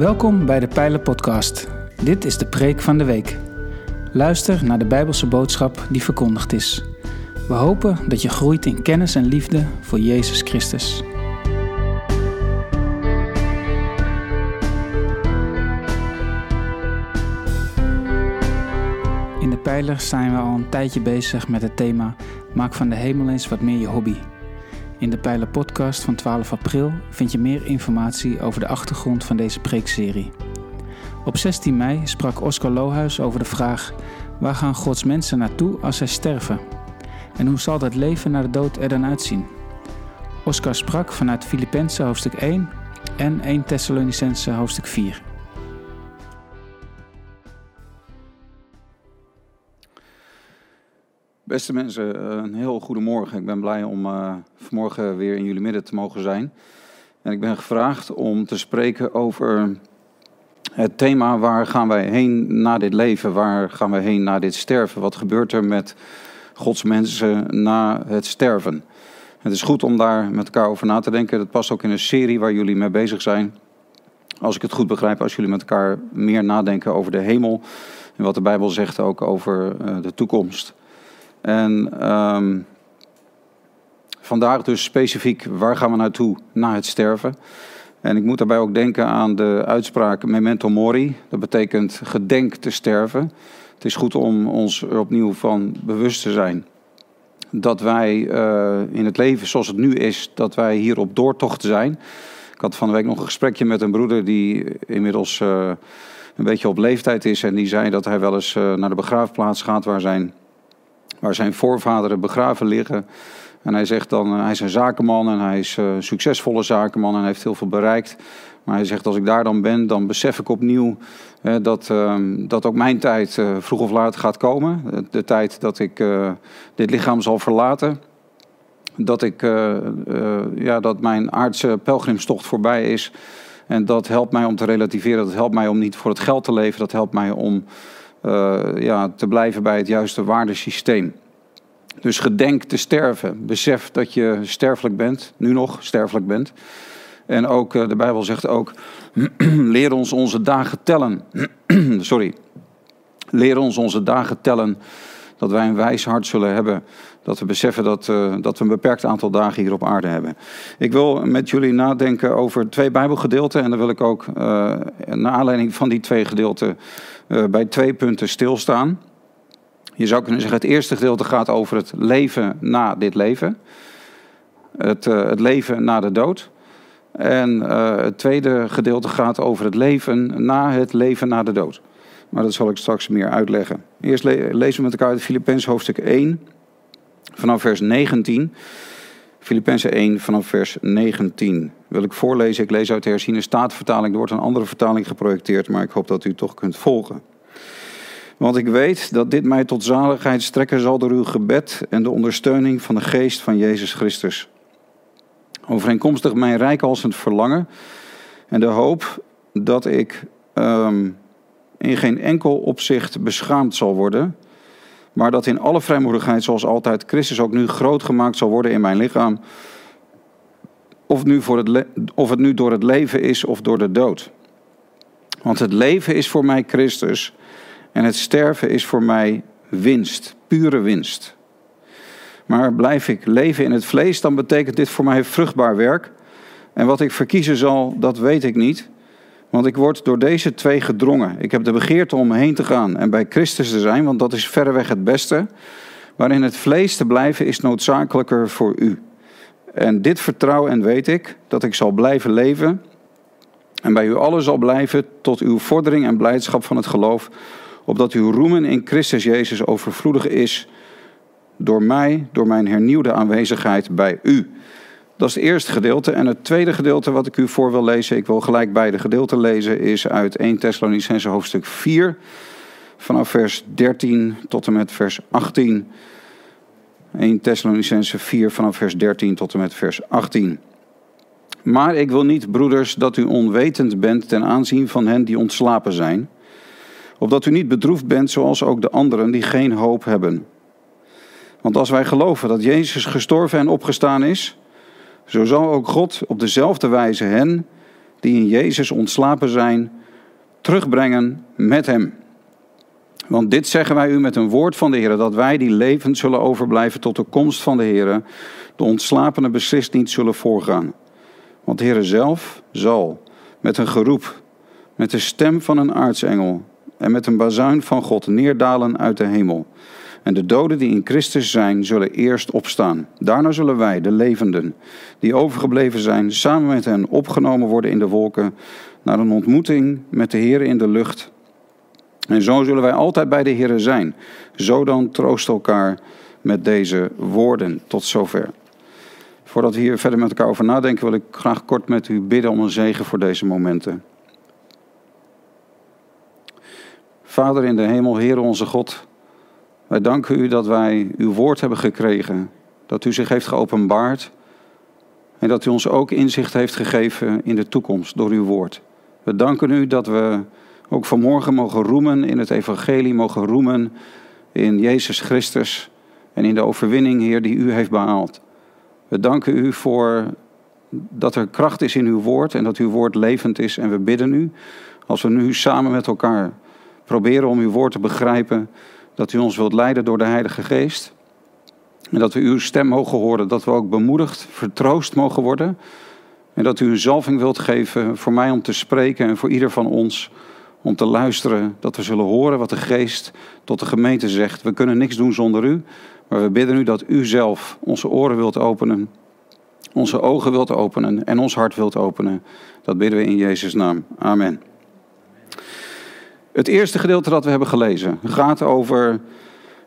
Welkom bij de Pijlen Podcast. Dit is de preek van de week. Luister naar de Bijbelse boodschap die verkondigd is. We hopen dat je groeit in kennis en liefde voor Jezus Christus. In de Pijler zijn we al een tijdje bezig met het thema Maak van de hemel eens wat meer je hobby. In de Pijler podcast van 12 april vind je meer informatie over de achtergrond van deze preekserie. Op 16 mei sprak Oscar Lohuis over de vraag: waar gaan Gods mensen naartoe als zij sterven? En hoe zal dat leven na de dood er dan uitzien? Oscar sprak vanuit Filippenzen hoofdstuk 1 en 1 Thessalonicense hoofdstuk 4. Beste mensen, eh, een heel goede morgen. Ik ben blij om uh, vanmorgen weer in jullie midden te mogen zijn. En ik ben gevraagd om te spreken over het thema waar gaan wij heen na dit leven? Waar gaan wij heen na dit sterven? Wat gebeurt er met Gods mensen na het sterven? Het is goed om daar met elkaar over na te denken. Dat past ook in een serie waar jullie mee bezig zijn. Als ik het goed begrijp, als jullie met elkaar meer nadenken over de hemel en wat de Bijbel zegt ook over uh, de toekomst. En um, vandaag dus specifiek, waar gaan we naartoe na het sterven? En ik moet daarbij ook denken aan de uitspraak memento mori. Dat betekent gedenk te sterven. Het is goed om ons er opnieuw van bewust te zijn. Dat wij uh, in het leven zoals het nu is, dat wij hier op doortocht zijn. Ik had van de week nog een gesprekje met een broeder die inmiddels uh, een beetje op leeftijd is. En die zei dat hij wel eens uh, naar de begraafplaats gaat waar zijn waar zijn voorvaderen begraven liggen. En hij zegt dan, uh, hij is een zakenman en hij is een succesvolle zakenman en heeft heel veel bereikt. Maar hij zegt, als ik daar dan ben, dan besef ik opnieuw uh, dat, ehm, dat ook mijn tijd eh, vroeg of laat gaat komen. De, tijd dat ik eh, dit lichaam zal verlaten. Dat, ik, ja, dat mijn aardse pelgrimstocht voorbij is. En dat helpt mij om te relativeren. Dat helpt mij om niet voor het geld te leven. Dat helpt mij om ja, te blijven bij het juiste waardesysteem. Dus gedenk te sterven. Besef dat je sterfelijk bent, nu nog sterfelijk bent. En ook, uh, de Bijbel zegt ook, leer ons onze dagen tellen. Sorry. Leer ons onze dagen tellen, dat wij een wijs hart zullen hebben. Dat we beseffen dat, uh, dat we een beperkt aantal dagen hier op aarde hebben. Ik wil met jullie nadenken over twee Bijbelgedeelten. En dan wil ik ook, uh, naar aanleiding van die twee gedeelten, uh, bij twee punten stilstaan. Je zou kunnen zeggen, het eerste gedeelte gaat over het leven na dit leven. Het, het leven na de dood. En het tweede gedeelte gaat over het leven na het leven na de dood. Maar dat zal ik straks meer uitleggen. Eerst le lezen we met elkaar uit Filippenzen hoofdstuk 1, vanaf vers 19. Filippenzen 1 vanaf vers 19 wil ik voorlezen. Ik lees uit de herziene staatvertaling. Er wordt een andere vertaling geprojecteerd, maar ik hoop dat u toch kunt volgen. Want ik weet dat dit mij tot zaligheid strekken zal door uw gebed en de ondersteuning van de geest van Jezus Christus. Overeenkomstig mijn rijkalsend verlangen en de hoop dat ik um, in geen enkel opzicht beschaamd zal worden, maar dat in alle vrijmoedigheid zoals altijd Christus ook nu groot gemaakt zal worden in mijn lichaam, of, nu voor het of het nu door het leven is of door de dood. Want het leven is voor mij Christus en het sterven is voor mij winst, pure winst. Maar blijf ik leven in het vlees, dan betekent dit voor mij vruchtbaar werk. En wat ik verkiezen zal, dat weet ik niet. Want ik word door deze twee gedrongen. Ik heb de begeerte om heen te gaan en bij Christus te zijn, want dat is verreweg het beste. Maar in het vlees te blijven is noodzakelijker voor u. En dit vertrouw en weet ik, dat ik zal blijven leven en bij u allen zal blijven tot uw vordering en blijdschap van het geloof, opdat uw roemen in Christus Jezus overvloedig is door mij, door mijn hernieuwde aanwezigheid bij u. Dat is het eerste gedeelte. En het tweede gedeelte wat ik u voor wil lezen, ik wil gelijk beide gedeelten lezen, is uit 1 Thessalonicense hoofdstuk 4, vanaf vers 13 tot en met vers 18. 1 Thessalonicense 4 vanaf vers 13 tot en met vers 18. Maar ik wil niet, broeders, dat u onwetend bent ten aanzien van hen die ontslapen zijn, opdat u niet bedroefd bent zoals ook de anderen die geen hoop hebben. Want als wij geloven dat Jezus gestorven en opgestaan is, zo zal ook God op dezelfde wijze hen die in Jezus ontslapen zijn, terugbrengen met Hem. Want dit zeggen wij u met een woord van de Heer, dat wij die levend zullen overblijven tot de komst van de Heer, de ontslapene beslist niet zullen voorgaan. Want de Heer zelf zal met een geroep, met de stem van een aartsengel en met een bazuin van God neerdalen uit de hemel. En de doden die in Christus zijn, zullen eerst opstaan. Daarna zullen wij, de levenden, die overgebleven zijn, samen met hen opgenomen worden in de wolken, naar een ontmoeting met de Heer in de lucht. En zo zullen wij altijd bij de Heer zijn. Zo dan troost elkaar met deze woorden. Tot zover. Voordat we hier verder met elkaar over nadenken, wil ik graag kort met u bidden om een zegen voor deze momenten. Vader in de hemel, Heer onze God, wij danken u dat wij uw woord hebben gekregen, dat u zich heeft geopenbaard en dat u ons ook inzicht heeft gegeven in de toekomst door uw woord. We danken u dat we ook vanmorgen mogen roemen in het evangelie, mogen roemen in Jezus Christus en in de overwinning, Heer, die u heeft behaald. We danken u voor dat er kracht is in uw woord en dat uw woord levend is. En we bidden u, als we nu samen met elkaar proberen om uw woord te begrijpen, dat u ons wilt leiden door de Heilige Geest. En dat we uw stem mogen horen, dat we ook bemoedigd, vertroost mogen worden. En dat u een zalving wilt geven voor mij om te spreken en voor ieder van ons om te luisteren. Dat we zullen horen wat de Geest tot de gemeente zegt. We kunnen niks doen zonder u, maar we bidden u dat u zelf onze oren wilt openen, onze ogen wilt openen en ons hart wilt openen. Dat bidden we in Jezus' naam. Amen. Het eerste gedeelte dat we hebben gelezen gaat over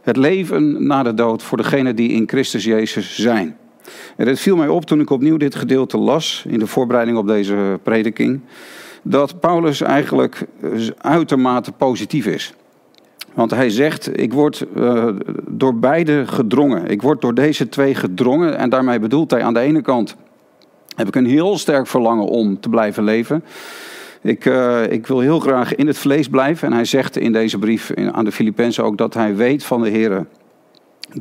het leven na de dood voor degenen die in Christus Jezus zijn. En het viel mij op toen ik opnieuw dit gedeelte las in de voorbereiding op deze prediking, dat Paulus eigenlijk uitermate positief is. Want hij zegt, ik word uh, door beide gedrongen. Ik word door deze twee gedrongen. En daarmee bedoelt hij aan de ene kant heb ik een heel sterk verlangen om te blijven leven. Ik, uh, ik wil heel graag in het vlees blijven. En hij zegt in deze brief aan de Filippenzen ook dat hij weet van de Heer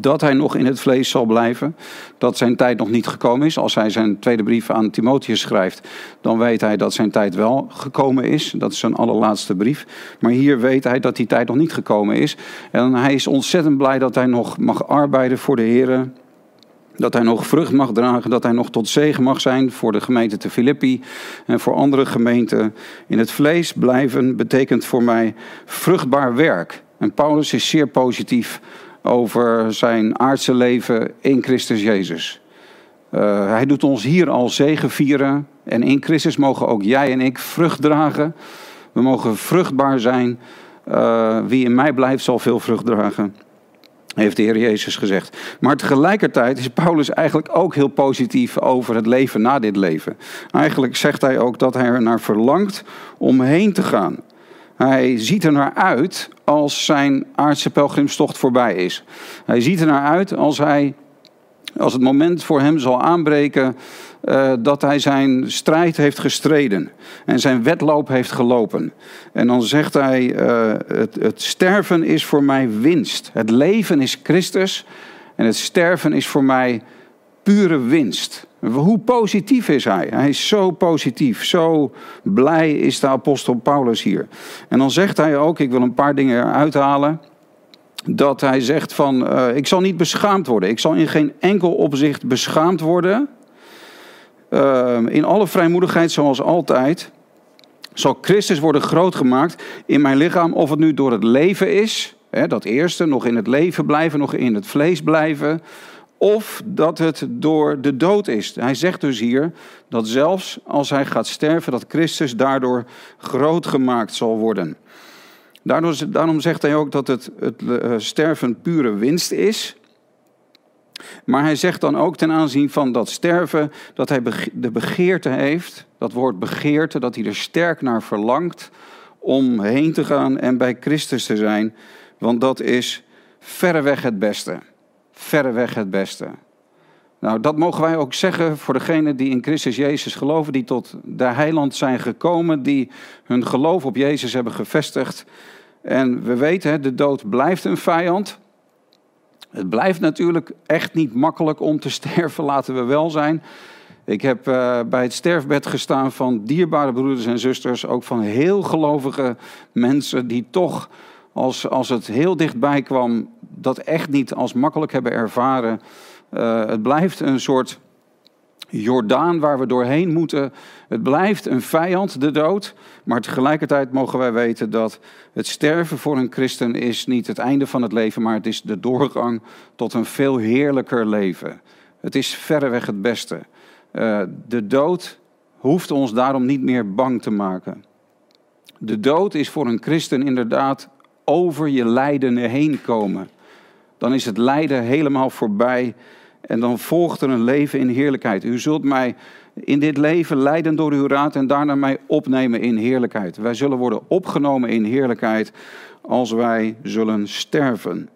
dat hij nog in het vlees zal blijven, dat zijn tijd nog niet gekomen is. Als hij zijn tweede brief aan Timotheus schrijft, dan weet hij dat zijn tijd wel gekomen is. Dat is zijn allerlaatste brief. Maar hier weet hij dat die tijd nog niet gekomen is. En hij is ontzettend blij dat hij nog mag arbeiden voor de Heer. Dat hij nog vrucht mag dragen, dat hij nog tot zegen mag zijn voor de gemeente te Filippi en voor andere gemeenten. In het vlees blijven betekent voor mij vruchtbaar werk. En Paulus is zeer positief over zijn aardse leven in Christus Jezus. Uh, hij doet ons hier al zegen vieren. En in Christus mogen ook jij en ik vrucht dragen. We mogen vruchtbaar zijn. Uh, wie in mij blijft, zal veel vrucht dragen. Heeft de Heer Jezus gezegd. Maar tegelijkertijd is Paulus eigenlijk ook heel positief over het leven na dit leven. Eigenlijk zegt hij ook dat hij er naar verlangt om heen te gaan. Hij ziet er naar uit als zijn aardse pelgrimstocht voorbij is. Hij ziet er naar uit als, hij, als het moment voor hem zal aanbreken uh, dat hij zijn strijd heeft gestreden en zijn wedloop heeft gelopen. En dan zegt hij, uh, het, het sterven is voor mij winst. Het leven is Christus en het sterven is voor mij pure winst. Hoe positief is hij? Hij is zo positief, zo blij is de apostel Paulus hier. En dan zegt hij ook, ik wil een paar dingen eruit halen. Dat hij zegt van, uh, ik zal niet beschaamd worden. Ik zal in geen enkel opzicht beschaamd worden. Uh, in alle vrijmoedigheid zoals altijd. Zal Christus worden groot gemaakt in mijn lichaam. Of het nu door het leven is. Hè, dat eerste, nog in het leven blijven, nog in het vlees blijven of dat het door de dood is. Hij zegt dus hier dat zelfs als hij gaat sterven, dat Christus daardoor groot gemaakt zal worden. Daarom zegt hij ook dat het, het uh, sterven pure winst is. Maar hij zegt dan ook ten aanzien van dat sterven, dat hij de begeerte heeft, dat woord begeerte, dat hij er sterk naar verlangt om heen te gaan en bij Christus te zijn. Want dat is verreweg het beste verreweg het beste. Nou, dat mogen wij ook zeggen voor degenen die in Christus Jezus geloven, die tot de heiland zijn gekomen, die hun geloof op Jezus hebben gevestigd. En we weten, de dood blijft een vijand. Het blijft natuurlijk echt niet makkelijk om te sterven, laten we wel zijn. Ik heb uh, bij het sterfbed gestaan van dierbare broeders en zusters, ook van heel gelovige mensen die toch, als, als het heel dichtbij kwam, dat echt niet als makkelijk hebben ervaren. Uh, het blijft een soort Jordaan waar we doorheen moeten. Het blijft een vijand, de dood. Maar tegelijkertijd mogen wij weten dat het sterven voor een christen is niet het einde van het leven, maar het is de doorgang tot een veel heerlijker leven. Het is verreweg het beste. Uh, de dood hoeft ons daarom niet meer bang te maken. De dood is voor een christen inderdaad over je lijden heen komen. Dan is het lijden helemaal voorbij en dan volgt er een leven in heerlijkheid. U zult mij in dit leven leiden door uw raad en daarna mij opnemen in heerlijkheid. Wij zullen worden opgenomen in heerlijkheid als wij zullen sterven.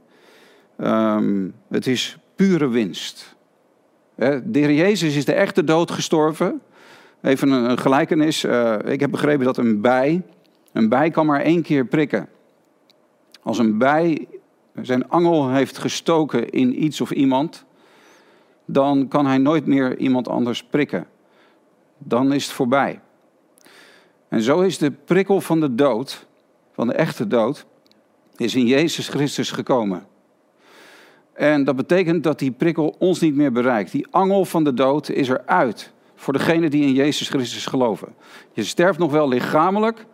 Um, het is pure winst. De Jezus is de echte dood gestorven. Even een, gelijkenis. Uh, ik heb begrepen dat een bij, een bij kan maar één keer prikken. Als een bij zijn angel heeft gestoken in iets of iemand, dan kan hij nooit meer iemand anders prikken. Dan is het voorbij. En zo is de prikkel van de dood, van de echte dood, is in Jezus Christus gekomen. En dat betekent dat die prikkel ons niet meer bereikt. Die angel van de dood is eruit voor degenen die in Jezus Christus geloven. Je sterft nog wel lichamelijk,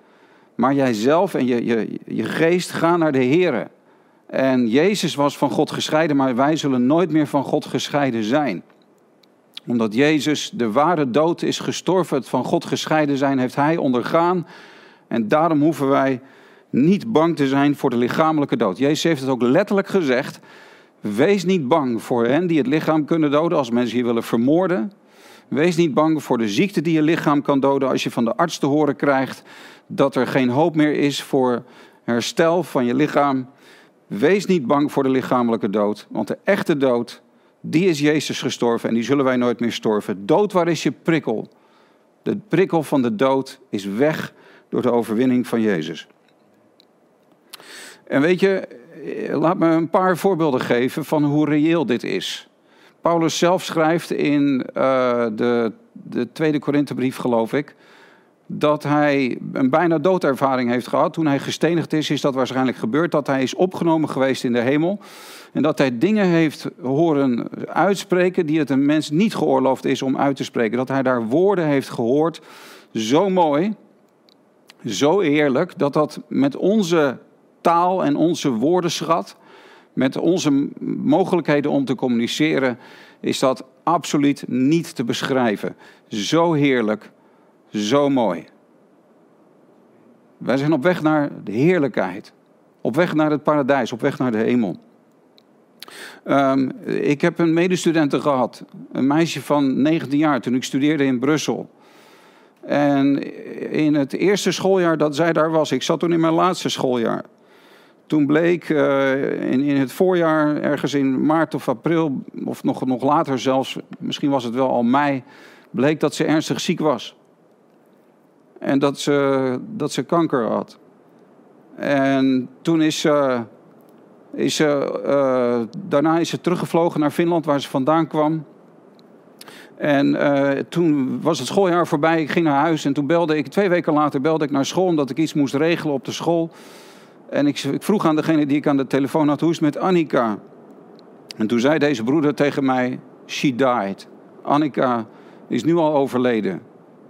maar jijzelf en je, je, je geest gaan naar de Here. En Jezus was van God gescheiden, maar wij zullen nooit meer van God gescheiden zijn. Omdat Jezus de ware dood is gestorven, het van God gescheiden zijn, heeft Hij ondergaan. En daarom hoeven wij niet bang te zijn voor de lichamelijke dood. Jezus heeft het ook letterlijk gezegd. Wees niet bang voor hen die het lichaam kunnen doden als mensen je willen vermoorden. Wees niet bang voor de ziekte die je lichaam kan doden als je van de arts te horen krijgt dat er geen hoop meer is voor herstel van je lichaam. Wees niet bang voor de lichamelijke dood, want de echte dood, die is Jezus gestorven en die zullen wij nooit meer storven. Dood, waar is je prikkel? De prikkel van de dood is weg door de overwinning van Jezus. En weet je, laat me een paar voorbeelden geven van hoe reëel dit is. Paulus zelf schrijft in uh, de, de tweede Korinthebrief, geloof ik, dat hij een bijna doodervaring heeft gehad. Toen hij gestenigd is, is dat waarschijnlijk gebeurd. Dat hij is opgenomen geweest in de hemel. En dat hij dingen heeft horen uitspreken die het een mens niet geoorloofd is om uit te spreken. Dat hij daar woorden heeft gehoord. Zo mooi, zo eerlijk, dat dat met onze taal en onze woordenschat, met onze mogelijkheden om te communiceren, is dat absoluut niet te beschrijven. Zo heerlijk zo mooi. Wij zijn op weg naar de heerlijkheid. Op weg naar het paradijs, op weg naar de hemel. Um, ik heb een medestudente gehad, een meisje van 19 jaar, toen ik studeerde in Brussel. En in het eerste schooljaar dat zij daar was, ik zat toen in mijn laatste schooljaar. Toen bleek uh, in, in het voorjaar, ergens in maart of april, of nog, nog later zelfs, misschien was het wel al mei, bleek dat ze ernstig ziek was. En dat ze, dat ze kanker had. En toen is ze. Is ze uh, daarna is ze teruggevlogen naar Finland, waar ze vandaan kwam. En uh, toen was het schooljaar voorbij, ik ging naar huis en toen belde ik, twee weken later belde ik naar school omdat ik iets moest regelen op de school. En ik, ik vroeg aan degene die ik aan de telefoon had, hoe is het met Annika? En toen zei deze broeder tegen mij, she died. Annika is nu al overleden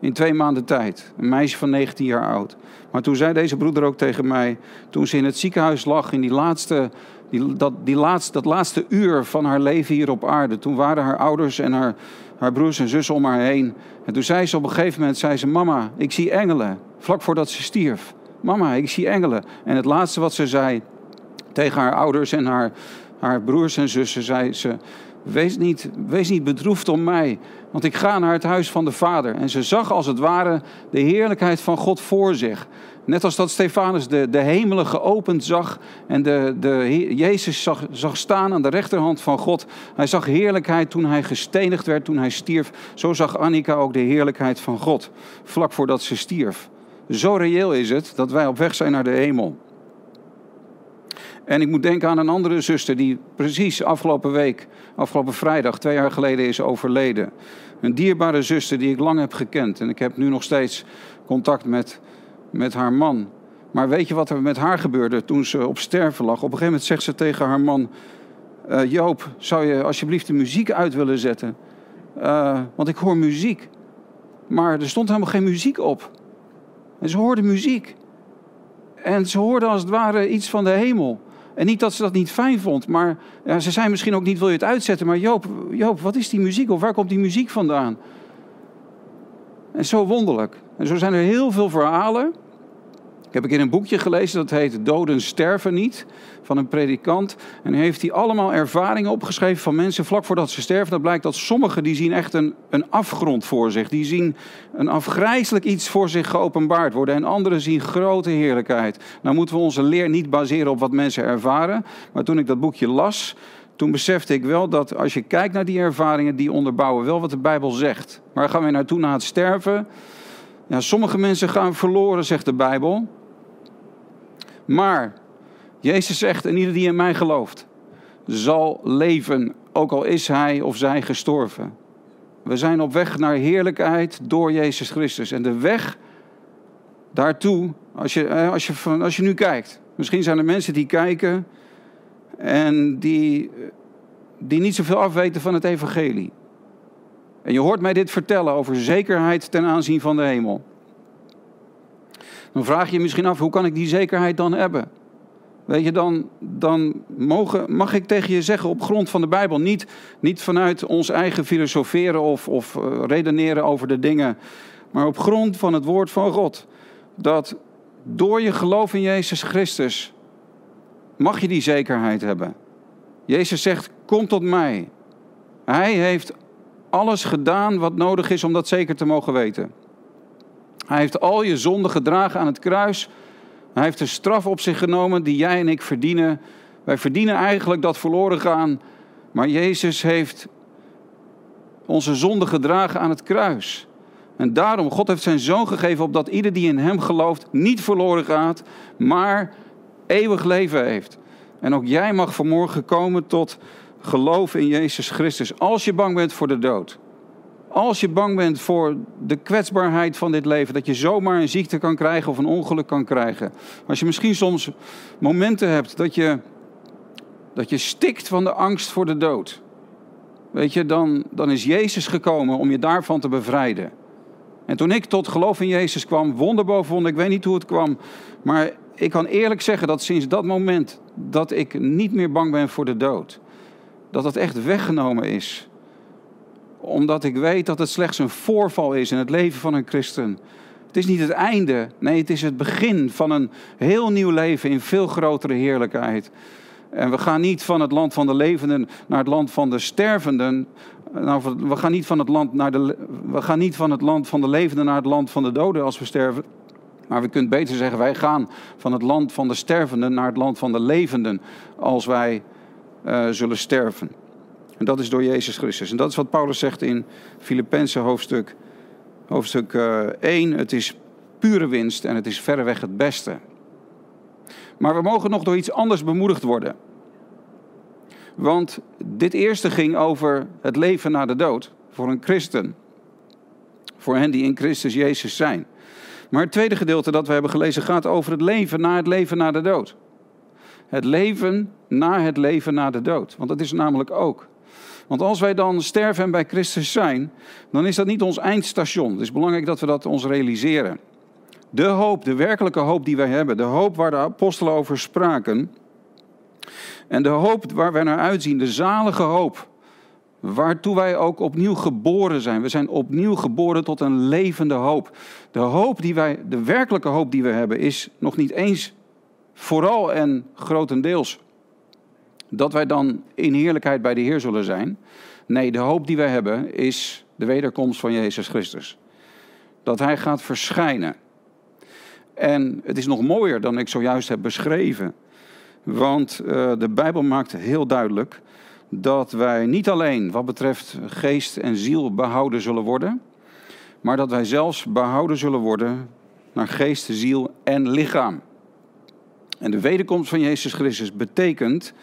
in twee maanden tijd. Een meisje van 19 jaar oud. Maar toen zei deze broeder ook tegen mij, toen ze in het ziekenhuis lag, in die laatste, die, dat, die laatste, dat laatste uur van haar leven hier op aarde, toen waren haar ouders en haar, haar broers en zussen om haar heen. En toen zei ze op een gegeven moment, zei ze, mama, ik zie engelen. Vlak voordat ze stierf. Mama, ik zie engelen. En het laatste wat ze zei tegen haar ouders en haar, haar broers en zussen, zei ze, Wees niet, niet bedroefd om mij, want ik ga naar het huis van de Vader. En ze zag als het ware de heerlijkheid van God voor zich. Net als dat Stefanus de, de hemelen geopend zag en de, de, Jezus zag, zag staan aan de rechterhand van God. Hij zag heerlijkheid toen hij gestenigd werd, toen hij stierf. Zo zag Annika ook de heerlijkheid van God, vlak voordat ze stierf. Zo reëel is het dat wij op weg zijn naar de hemel. En ik moet denken aan een andere zuster die precies afgelopen week, afgelopen vrijdag, twee jaar geleden is overleden. Een dierbare zuster die ik lang heb gekend. En ik heb nu nog steeds contact met, met haar man. Maar weet je wat er met haar gebeurde toen ze op sterven lag? Op een gegeven moment zegt ze tegen haar man: uh, Joop, zou je alsjeblieft de muziek uit willen zetten? Uh, want ik hoor muziek. Maar er stond helemaal geen muziek op. En ze hoorde muziek. En ze hoorde als het ware iets van de hemel. En niet dat ze dat niet fijn vond, maar ja, ze zei misschien ook niet: wil je het uitzetten? Maar Joop, Joop, wat is die muziek? Of waar komt die muziek vandaan? En zo wonderlijk. En zo zijn er heel veel verhalen ik heb ik in een boekje gelezen dat heet Doden sterven niet, van een predikant. En heeft hij allemaal ervaringen opgeschreven van mensen vlak voordat ze sterven. Dat blijkt dat sommigen die zien echt een, een afgrond voor zich. Die zien een afgrijzelijk iets voor zich geopenbaard worden. En anderen zien grote heerlijkheid. Nou moeten we onze leer niet baseren op wat mensen ervaren. Maar toen ik dat boekje las, toen besefte ik wel dat als je kijkt naar die ervaringen, die onderbouwen wel wat de Bijbel zegt. Waar gaan we naartoe na het sterven? Ja, sommige mensen gaan verloren, zegt de Bijbel. Maar Jezus zegt, en ieder die in mij gelooft, zal leven, ook al is hij of zij gestorven. We zijn op weg naar heerlijkheid door Jezus Christus. En de weg daartoe, als je, eh, als je, als je nu kijkt, misschien zijn er mensen die kijken en die, die niet zoveel afweten van het evangelie. En je hoort mij dit vertellen over zekerheid ten aanzien van de hemel. Dan vraag je je misschien af, hoe kan ik die zekerheid dan hebben? Weet je, dan, dan mogen, mag ik tegen je zeggen op grond van de Bijbel, niet, niet vanuit ons eigen filosoferen of, of uh, redeneren over de dingen, maar op grond van het woord van God. Dat door je geloof in Jezus Christus mag je die zekerheid hebben. Jezus zegt, kom tot mij. Hij heeft alles gedaan wat nodig is om dat zeker te mogen weten. Hij heeft al je zonden gedragen aan het kruis. Hij heeft de straf op zich genomen die jij en ik verdienen. Wij verdienen eigenlijk dat verloren gaan. Maar Jezus heeft onze zonde gedragen aan het kruis. En daarom, God heeft zijn zoon gegeven opdat ieder die in hem gelooft niet verloren gaat, maar eeuwig leven heeft. En ook jij mag vanmorgen komen tot geloof in Jezus Christus. Als je bang bent voor de dood. Als je bang bent voor de kwetsbaarheid van dit leven, dat je zomaar een ziekte kan krijgen of een ongeluk kan krijgen. Als je misschien soms momenten hebt dat je, dat je stikt van de angst voor de dood. Weet je, dan, dan is Jezus gekomen om je daarvan te bevrijden. En toen ik tot geloof in Jezus kwam, wonder boven wonder, ik weet niet hoe het kwam. Maar ik kan eerlijk zeggen dat sinds dat moment dat ik niet meer bang ben voor de dood. Dat het echt weggenomen is omdat ik weet dat het slechts een voorval is in het leven van een christen. Het is niet het einde, nee, het is het begin van een heel nieuw leven in veel grotere heerlijkheid. En we gaan niet van het land van de levenden naar het land van de stervenden. Nou, we, gaan niet van het land naar de, we gaan niet van het land van de levenden naar het land van de doden als we sterven. Maar we kunnen beter zeggen, wij gaan van het land van de stervenden naar het land van de levenden als wij uh, zullen sterven. En dat is door Jezus Christus. En dat is wat Paulus zegt in Filippenzen hoofdstuk, hoofdstuk 1. Eh, het is pure winst en het is verreweg het beste. Maar we mogen nog door iets anders bemoedigd worden. Want dit eerste ging over het leven na de dood voor een christen. Voor hen die in Christus Jezus zijn. Maar het tweede gedeelte dat we hebben gelezen gaat over het leven na het leven na de dood. Het leven na het leven na de dood. Want dat is namelijk ook. Want als wij dan sterven en bij Christus zijn, dan is dat niet ons eindstation. Het is belangrijk dat we dat ons realiseren. De hoop, de werkelijke hoop die wij hebben, de hoop waar de apostelen over spraken, en de hoop waar wij naar uitzien, de zalige hoop, waartoe wij ook opnieuw geboren zijn. We zijn opnieuw geboren tot een levende hoop. De hoop die wij, de werkelijke hoop die we hebben, is nog niet eens vooral en grotendeels dat wij dan in heerlijkheid bij de Heer zullen zijn. Nee, de hoop die wij hebben is de wederkomst van Jezus Christus. Dat Hij gaat verschijnen. En het is nog mooier dan ik zojuist heb beschreven. Want uh, de Bijbel maakt heel duidelijk dat wij niet alleen wat betreft geest en ziel behouden zullen worden, maar dat wij zelfs behouden zullen worden naar geest, ziel en lichaam. En de wederkomst van Jezus Christus betekent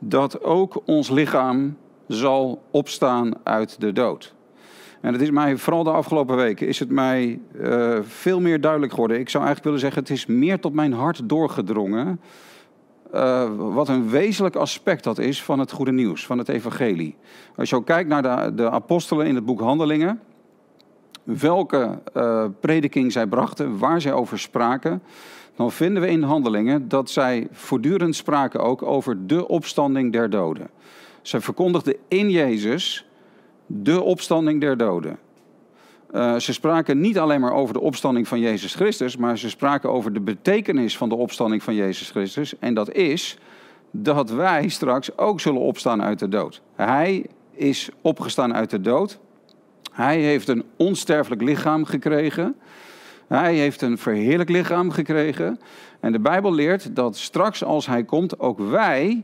dat ook ons lichaam zal opstaan uit de dood. En het is mij, vooral de afgelopen weken, is het mij uh, veel meer duidelijk geworden. Ik zou eigenlijk willen zeggen, het is meer tot mijn hart doorgedrongen. Uh, wat een wezenlijk aspect dat is van het goede nieuws, van het evangelie. Als je ook kijkt naar de, de apostelen in het boek Handelingen, welke uh, prediking zij brachten, waar zij over spraken, dan vinden we in Handelingen dat zij voortdurend spraken ook over de opstanding der doden. Zij verkondigden in Jezus de opstanding der doden. Uh, ze spraken niet alleen maar over de opstanding van Jezus Christus, maar ze spraken over de betekenis van de opstanding van Jezus Christus. En dat is dat wij straks ook zullen opstaan uit de dood. Hij is opgestaan uit de dood. Hij heeft een onsterfelijk lichaam gekregen. Hij heeft een verheerlijk lichaam gekregen. En de Bijbel leert dat straks als hij komt, ook wij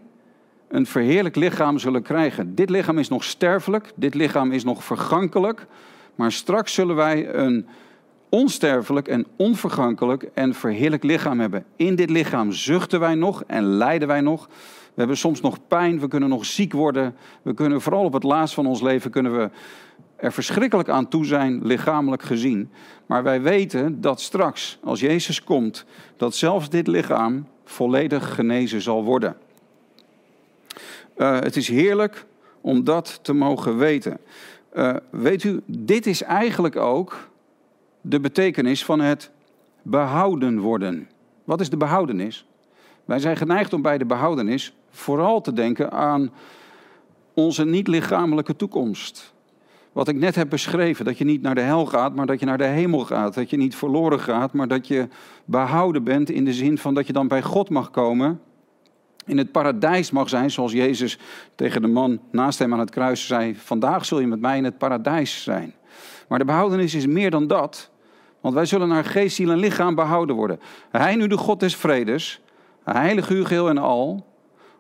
een verheerlijk lichaam zullen krijgen. Dit lichaam is nog sterfelijk, dit lichaam is nog vergankelijk. Maar straks zullen wij een onsterfelijk en onvergankelijk en verheerlijk lichaam hebben. In dit lichaam zuchten wij nog en lijden wij nog. We hebben soms nog pijn, we kunnen nog ziek worden. We kunnen vooral op het laatst van ons leven kunnen we er verschrikkelijk aan toe zijn, lichamelijk gezien. Maar wij weten dat straks, als Jezus komt, dat zelfs dit lichaam volledig genezen zal worden. Uh, het is heerlijk om dat te mogen weten. Uh, weet u, dit is eigenlijk ook de betekenis van het behouden worden. Wat is de behoudenis? Wij zijn geneigd om bij de behoudenis vooral te denken aan onze niet-lichamelijke toekomst. Wat ik net heb beschreven, dat je niet naar de hel gaat, maar dat je naar de hemel gaat. Dat je niet verloren gaat, maar dat je behouden bent in de zin van dat je dan bij God mag komen. In het paradijs mag zijn, zoals Jezus tegen de man naast hem aan het kruis zei: Vandaag zul je met mij in het paradijs zijn. Maar de behoudenis is meer dan dat. Want wij zullen naar geest, ziel en lichaam behouden worden. Hij nu de God des vredes, heilig u geheel en al,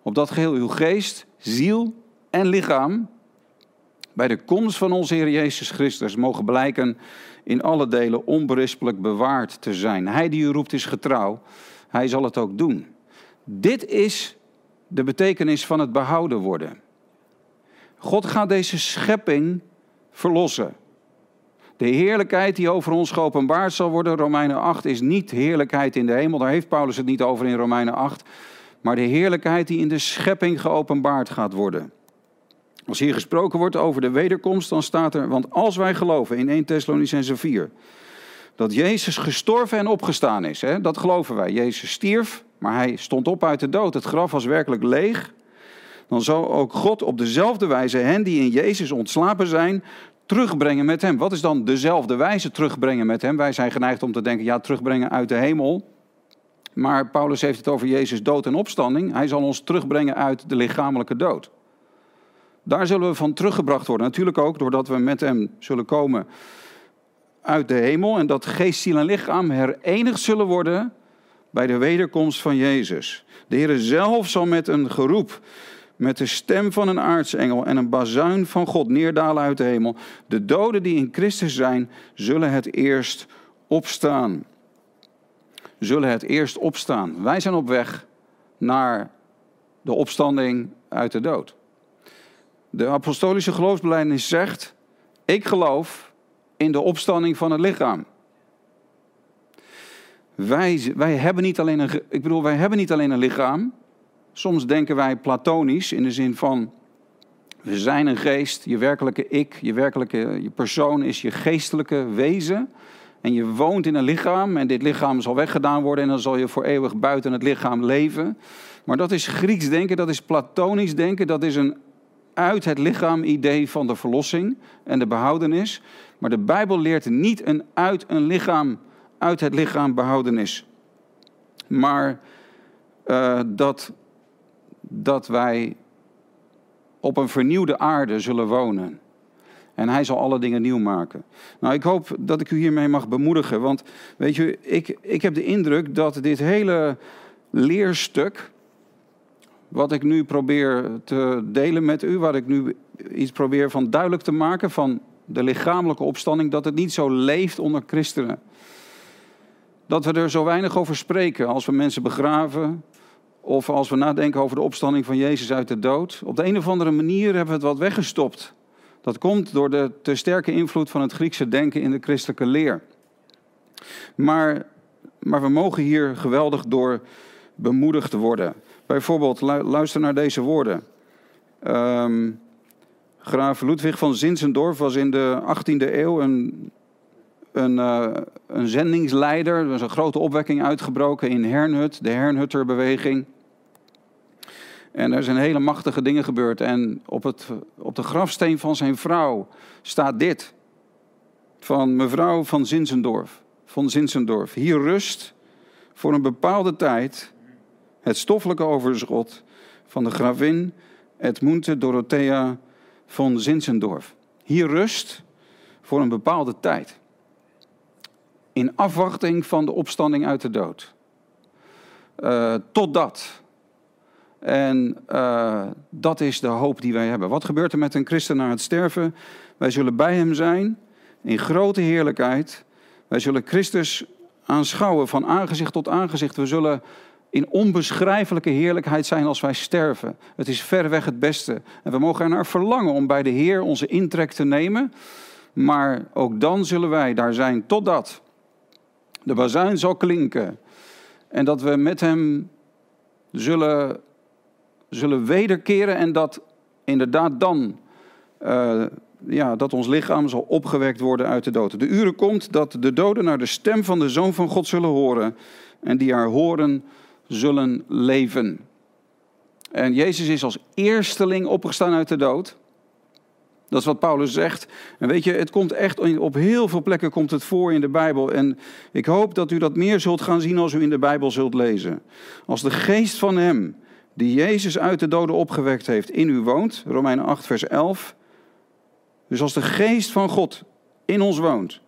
opdat geheel uw geest, ziel en lichaam bij de komst van onze Heer Jezus Christus mogen blijken in alle delen onberispelijk bewaard te zijn. Hij die u roept is getrouw, hij zal het ook doen. Dit is de betekenis van het behouden worden. God gaat deze schepping verlossen. De heerlijkheid die over ons geopenbaard zal worden, Romeinen 8, is niet heerlijkheid in de hemel. Daar heeft Paulus het niet over in Romeinen 8. Maar de heerlijkheid die in de schepping geopenbaard gaat worden. Als hier gesproken wordt over de wederkomst, dan staat er, want als wij geloven in 1 Thessalonicense 4, dat Jezus gestorven en opgestaan is, hè, dat geloven wij. Jezus stierf, maar hij stond op uit de dood. Het graf was werkelijk leeg. Dan zal ook God op dezelfde wijze hen die in Jezus ontslapen zijn, terugbrengen met hem. Wat is dan dezelfde wijze terugbrengen met hem? Wij zijn geneigd om te denken, ja, terugbrengen uit de hemel. Maar Paulus heeft het over Jezus dood en opstanding. Hij zal ons terugbrengen uit de lichamelijke dood. Daar zullen we van teruggebracht worden. Natuurlijk ook doordat we met hem zullen komen uit de hemel. En dat geest, ziel en lichaam herenigd zullen worden bij de wederkomst van Jezus. De Heer zelf zal met een geroep, met de stem van een aartsengel en een bazuin van God neerdalen uit de hemel. De doden die in Christus zijn, zullen het eerst opstaan. Zullen het eerst opstaan. Wij zijn op weg naar de opstanding uit de dood. De apostolische geloofsbelijdenis zegt: Ik geloof in de opstanding van het lichaam. Wij, wij, hebben niet alleen een, ik bedoel, wij hebben niet alleen een lichaam. Soms denken wij platonisch in de zin van: we zijn een geest, je werkelijke ik, je werkelijke je persoon is je geestelijke wezen. En je woont in een lichaam en dit lichaam zal weggedaan worden en dan zal je voor eeuwig buiten het lichaam leven. Maar dat is Grieks denken, dat is platonisch denken, dat is een uit het lichaam idee van de verlossing en de behoudenis. Maar de Bijbel leert niet een uit een lichaam, uit het lichaam behoudenis. Maar uh, dat, dat wij op een vernieuwde aarde zullen wonen. En hij zal alle dingen nieuw maken. Nou, ik hoop dat ik u hiermee mag bemoedigen. Want weet je, ik, ik heb de indruk dat dit hele leerstuk wat ik nu probeer te delen met u, wat ik nu iets probeer van duidelijk te maken van de lichamelijke opstanding, dat het niet zo leeft onder christenen. dat we er zo weinig over spreken als we mensen begraven of als we nadenken over de opstanding van Jezus uit de dood. Op de een of andere manier hebben we het wat weggestopt. Dat komt door de te sterke invloed van het Griekse denken in de christelijke leer. Maar, maar we mogen hier geweldig door bemoedigd worden. Bijvoorbeeld, luister naar deze woorden. Um, graaf Ludwig van Zinzendorf was in de 18e eeuw een, een, uh, een zendingsleider. Er was een grote opwekking uitgebroken in Hernhut, de Hernhutterbeweging. En er zijn hele machtige dingen gebeurd. En op, het, op de grafsteen van zijn vrouw staat dit. Van mevrouw van Zinzendorf. Van Zinzendorf. Hier rust voor een bepaalde tijd het stoffelijke overschot van de gravin Edmunde Dorothea van Zinzendorf. Hier rust voor een bepaalde tijd. In afwachting van de opstanding uit de dood. Uh, totdat. En uh, dat is de hoop die wij hebben. Wat gebeurt er met een christen na het sterven? Wij zullen bij hem zijn in grote heerlijkheid. Wij zullen Christus aanschouwen van aangezicht tot aangezicht. We zullen in onbeschrijfelijke heerlijkheid zijn als wij sterven. Het is ver weg het beste. En we mogen er naar verlangen om bij de Heer onze intrek te nemen. Maar ook dan zullen wij daar zijn totdat de bazuin zal klinken. En dat we met hem zullen, zullen wederkeren en dat inderdaad dan uh, ja, dat ons lichaam zal opgewekt worden uit de dood. De uren komt dat de doden naar de stem van de Zoon van God zullen horen. En die haar horen zullen leven. En Jezus is als eersteling opgestaan uit de dood. Dat is wat Paulus zegt. En weet je, het komt echt op heel veel plekken komt het voor in de Bijbel. En ik hoop dat u dat meer zult gaan zien als u in de Bijbel zult lezen. Als de geest van hem, die Jezus uit de doden opgewekt heeft, in u woont, Romeinen 8, vers 11. Dus als de geest van God in ons woont,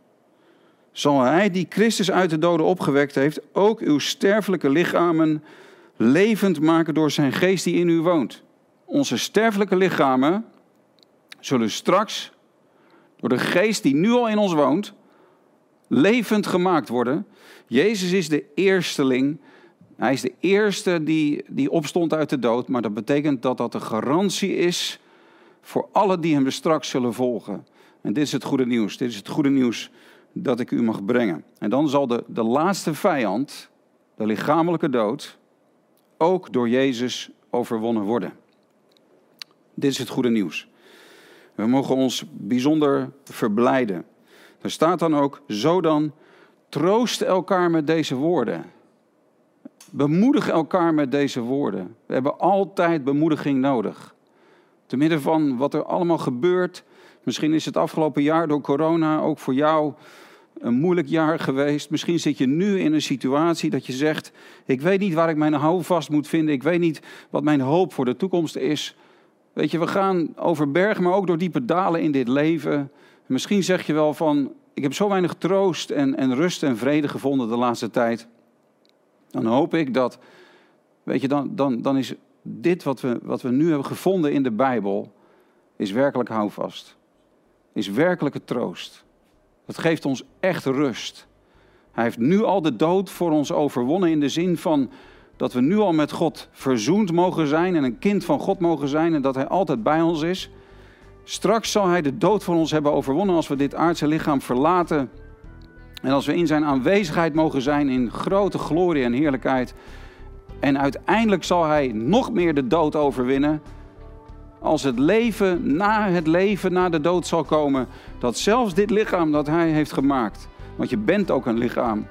zal Hij die Christus uit de doden opgewekt heeft, ook uw sterfelijke lichamen levend maken door zijn geest die in u woont. Onze sterfelijke lichamen zullen straks door de geest die nu al in ons woont, levend gemaakt worden. Jezus is de eersteling. Hij is de eerste die, die opstond uit de dood, maar dat betekent dat dat een garantie is voor alle die hem straks zullen volgen. En dit is het goede nieuws. Dit is het goede nieuws dat ik u mag brengen. En dan zal de, de laatste vijand, de lichamelijke dood, ook door Jezus overwonnen worden. Dit is het goede nieuws. We mogen ons bijzonder verblijden. Er staat dan ook, zo dan, troost elkaar met deze woorden. Bemoedig elkaar met deze woorden. We hebben altijd bemoediging nodig. Te midden van wat er allemaal gebeurt. Misschien is het afgelopen jaar door corona ook voor jou een moeilijk jaar geweest. Misschien zit je nu in een situatie dat je zegt: Ik weet niet waar ik mijn houvast moet vinden. Ik weet niet wat mijn hoop voor de toekomst is. Weet je, we gaan over bergen, maar ook door diepe dalen in dit leven. Misschien zeg je wel van: Ik heb zo weinig troost en, en rust en vrede gevonden de laatste tijd. Dan hoop ik dat, weet je, dan, dan, dan is dit wat we, wat we nu hebben gevonden in de Bijbel, is werkelijk houvast. Is werkelijke troost. Dat geeft ons echt rust. Hij heeft nu al de dood voor ons overwonnen in de zin van dat we nu al met God verzoend mogen zijn en een kind van God mogen zijn en dat Hij altijd bij ons is. Straks zal Hij de dood voor ons hebben overwonnen als we dit aardse lichaam verlaten. En als we in Zijn aanwezigheid mogen zijn in grote glorie en heerlijkheid. En uiteindelijk zal Hij nog meer de dood overwinnen als het leven na het leven, na de dood zal komen, dat zelfs dit lichaam dat Hij heeft gemaakt, want je bent ook een lichaam,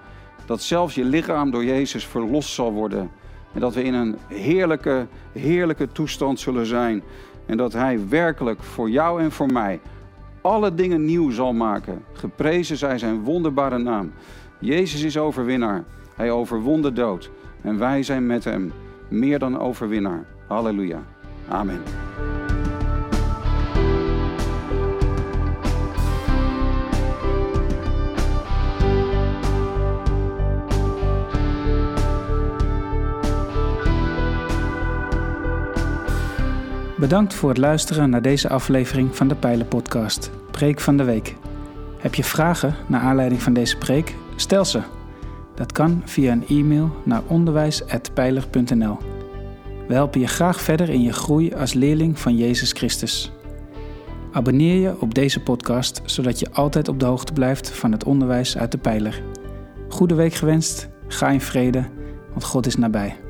dat zelfs je lichaam door Jezus verlost zal worden. En dat we in een heerlijke, heerlijke toestand zullen zijn. En dat Hij werkelijk voor jou en voor mij alle dingen nieuw zal maken. Geprezen zij zijn wonderbare naam. Jezus is overwinnaar. Hij overwon de dood. En wij zijn met Hem meer dan overwinnaar. Halleluja. Amen. Bedankt voor het luisteren naar deze aflevering van de Pijlen-podcast, Preek van de Week. Heb je vragen naar aanleiding van deze preek? Stel ze. Dat kan via een e-mail naar onderwijs.pijler.nl. We helpen je graag verder in je groei als leerling van Jezus Christus. Abonneer je op deze podcast, zodat je altijd op de hoogte blijft van het onderwijs uit de pijler. Goede week gewenst, ga in vrede, want God is nabij.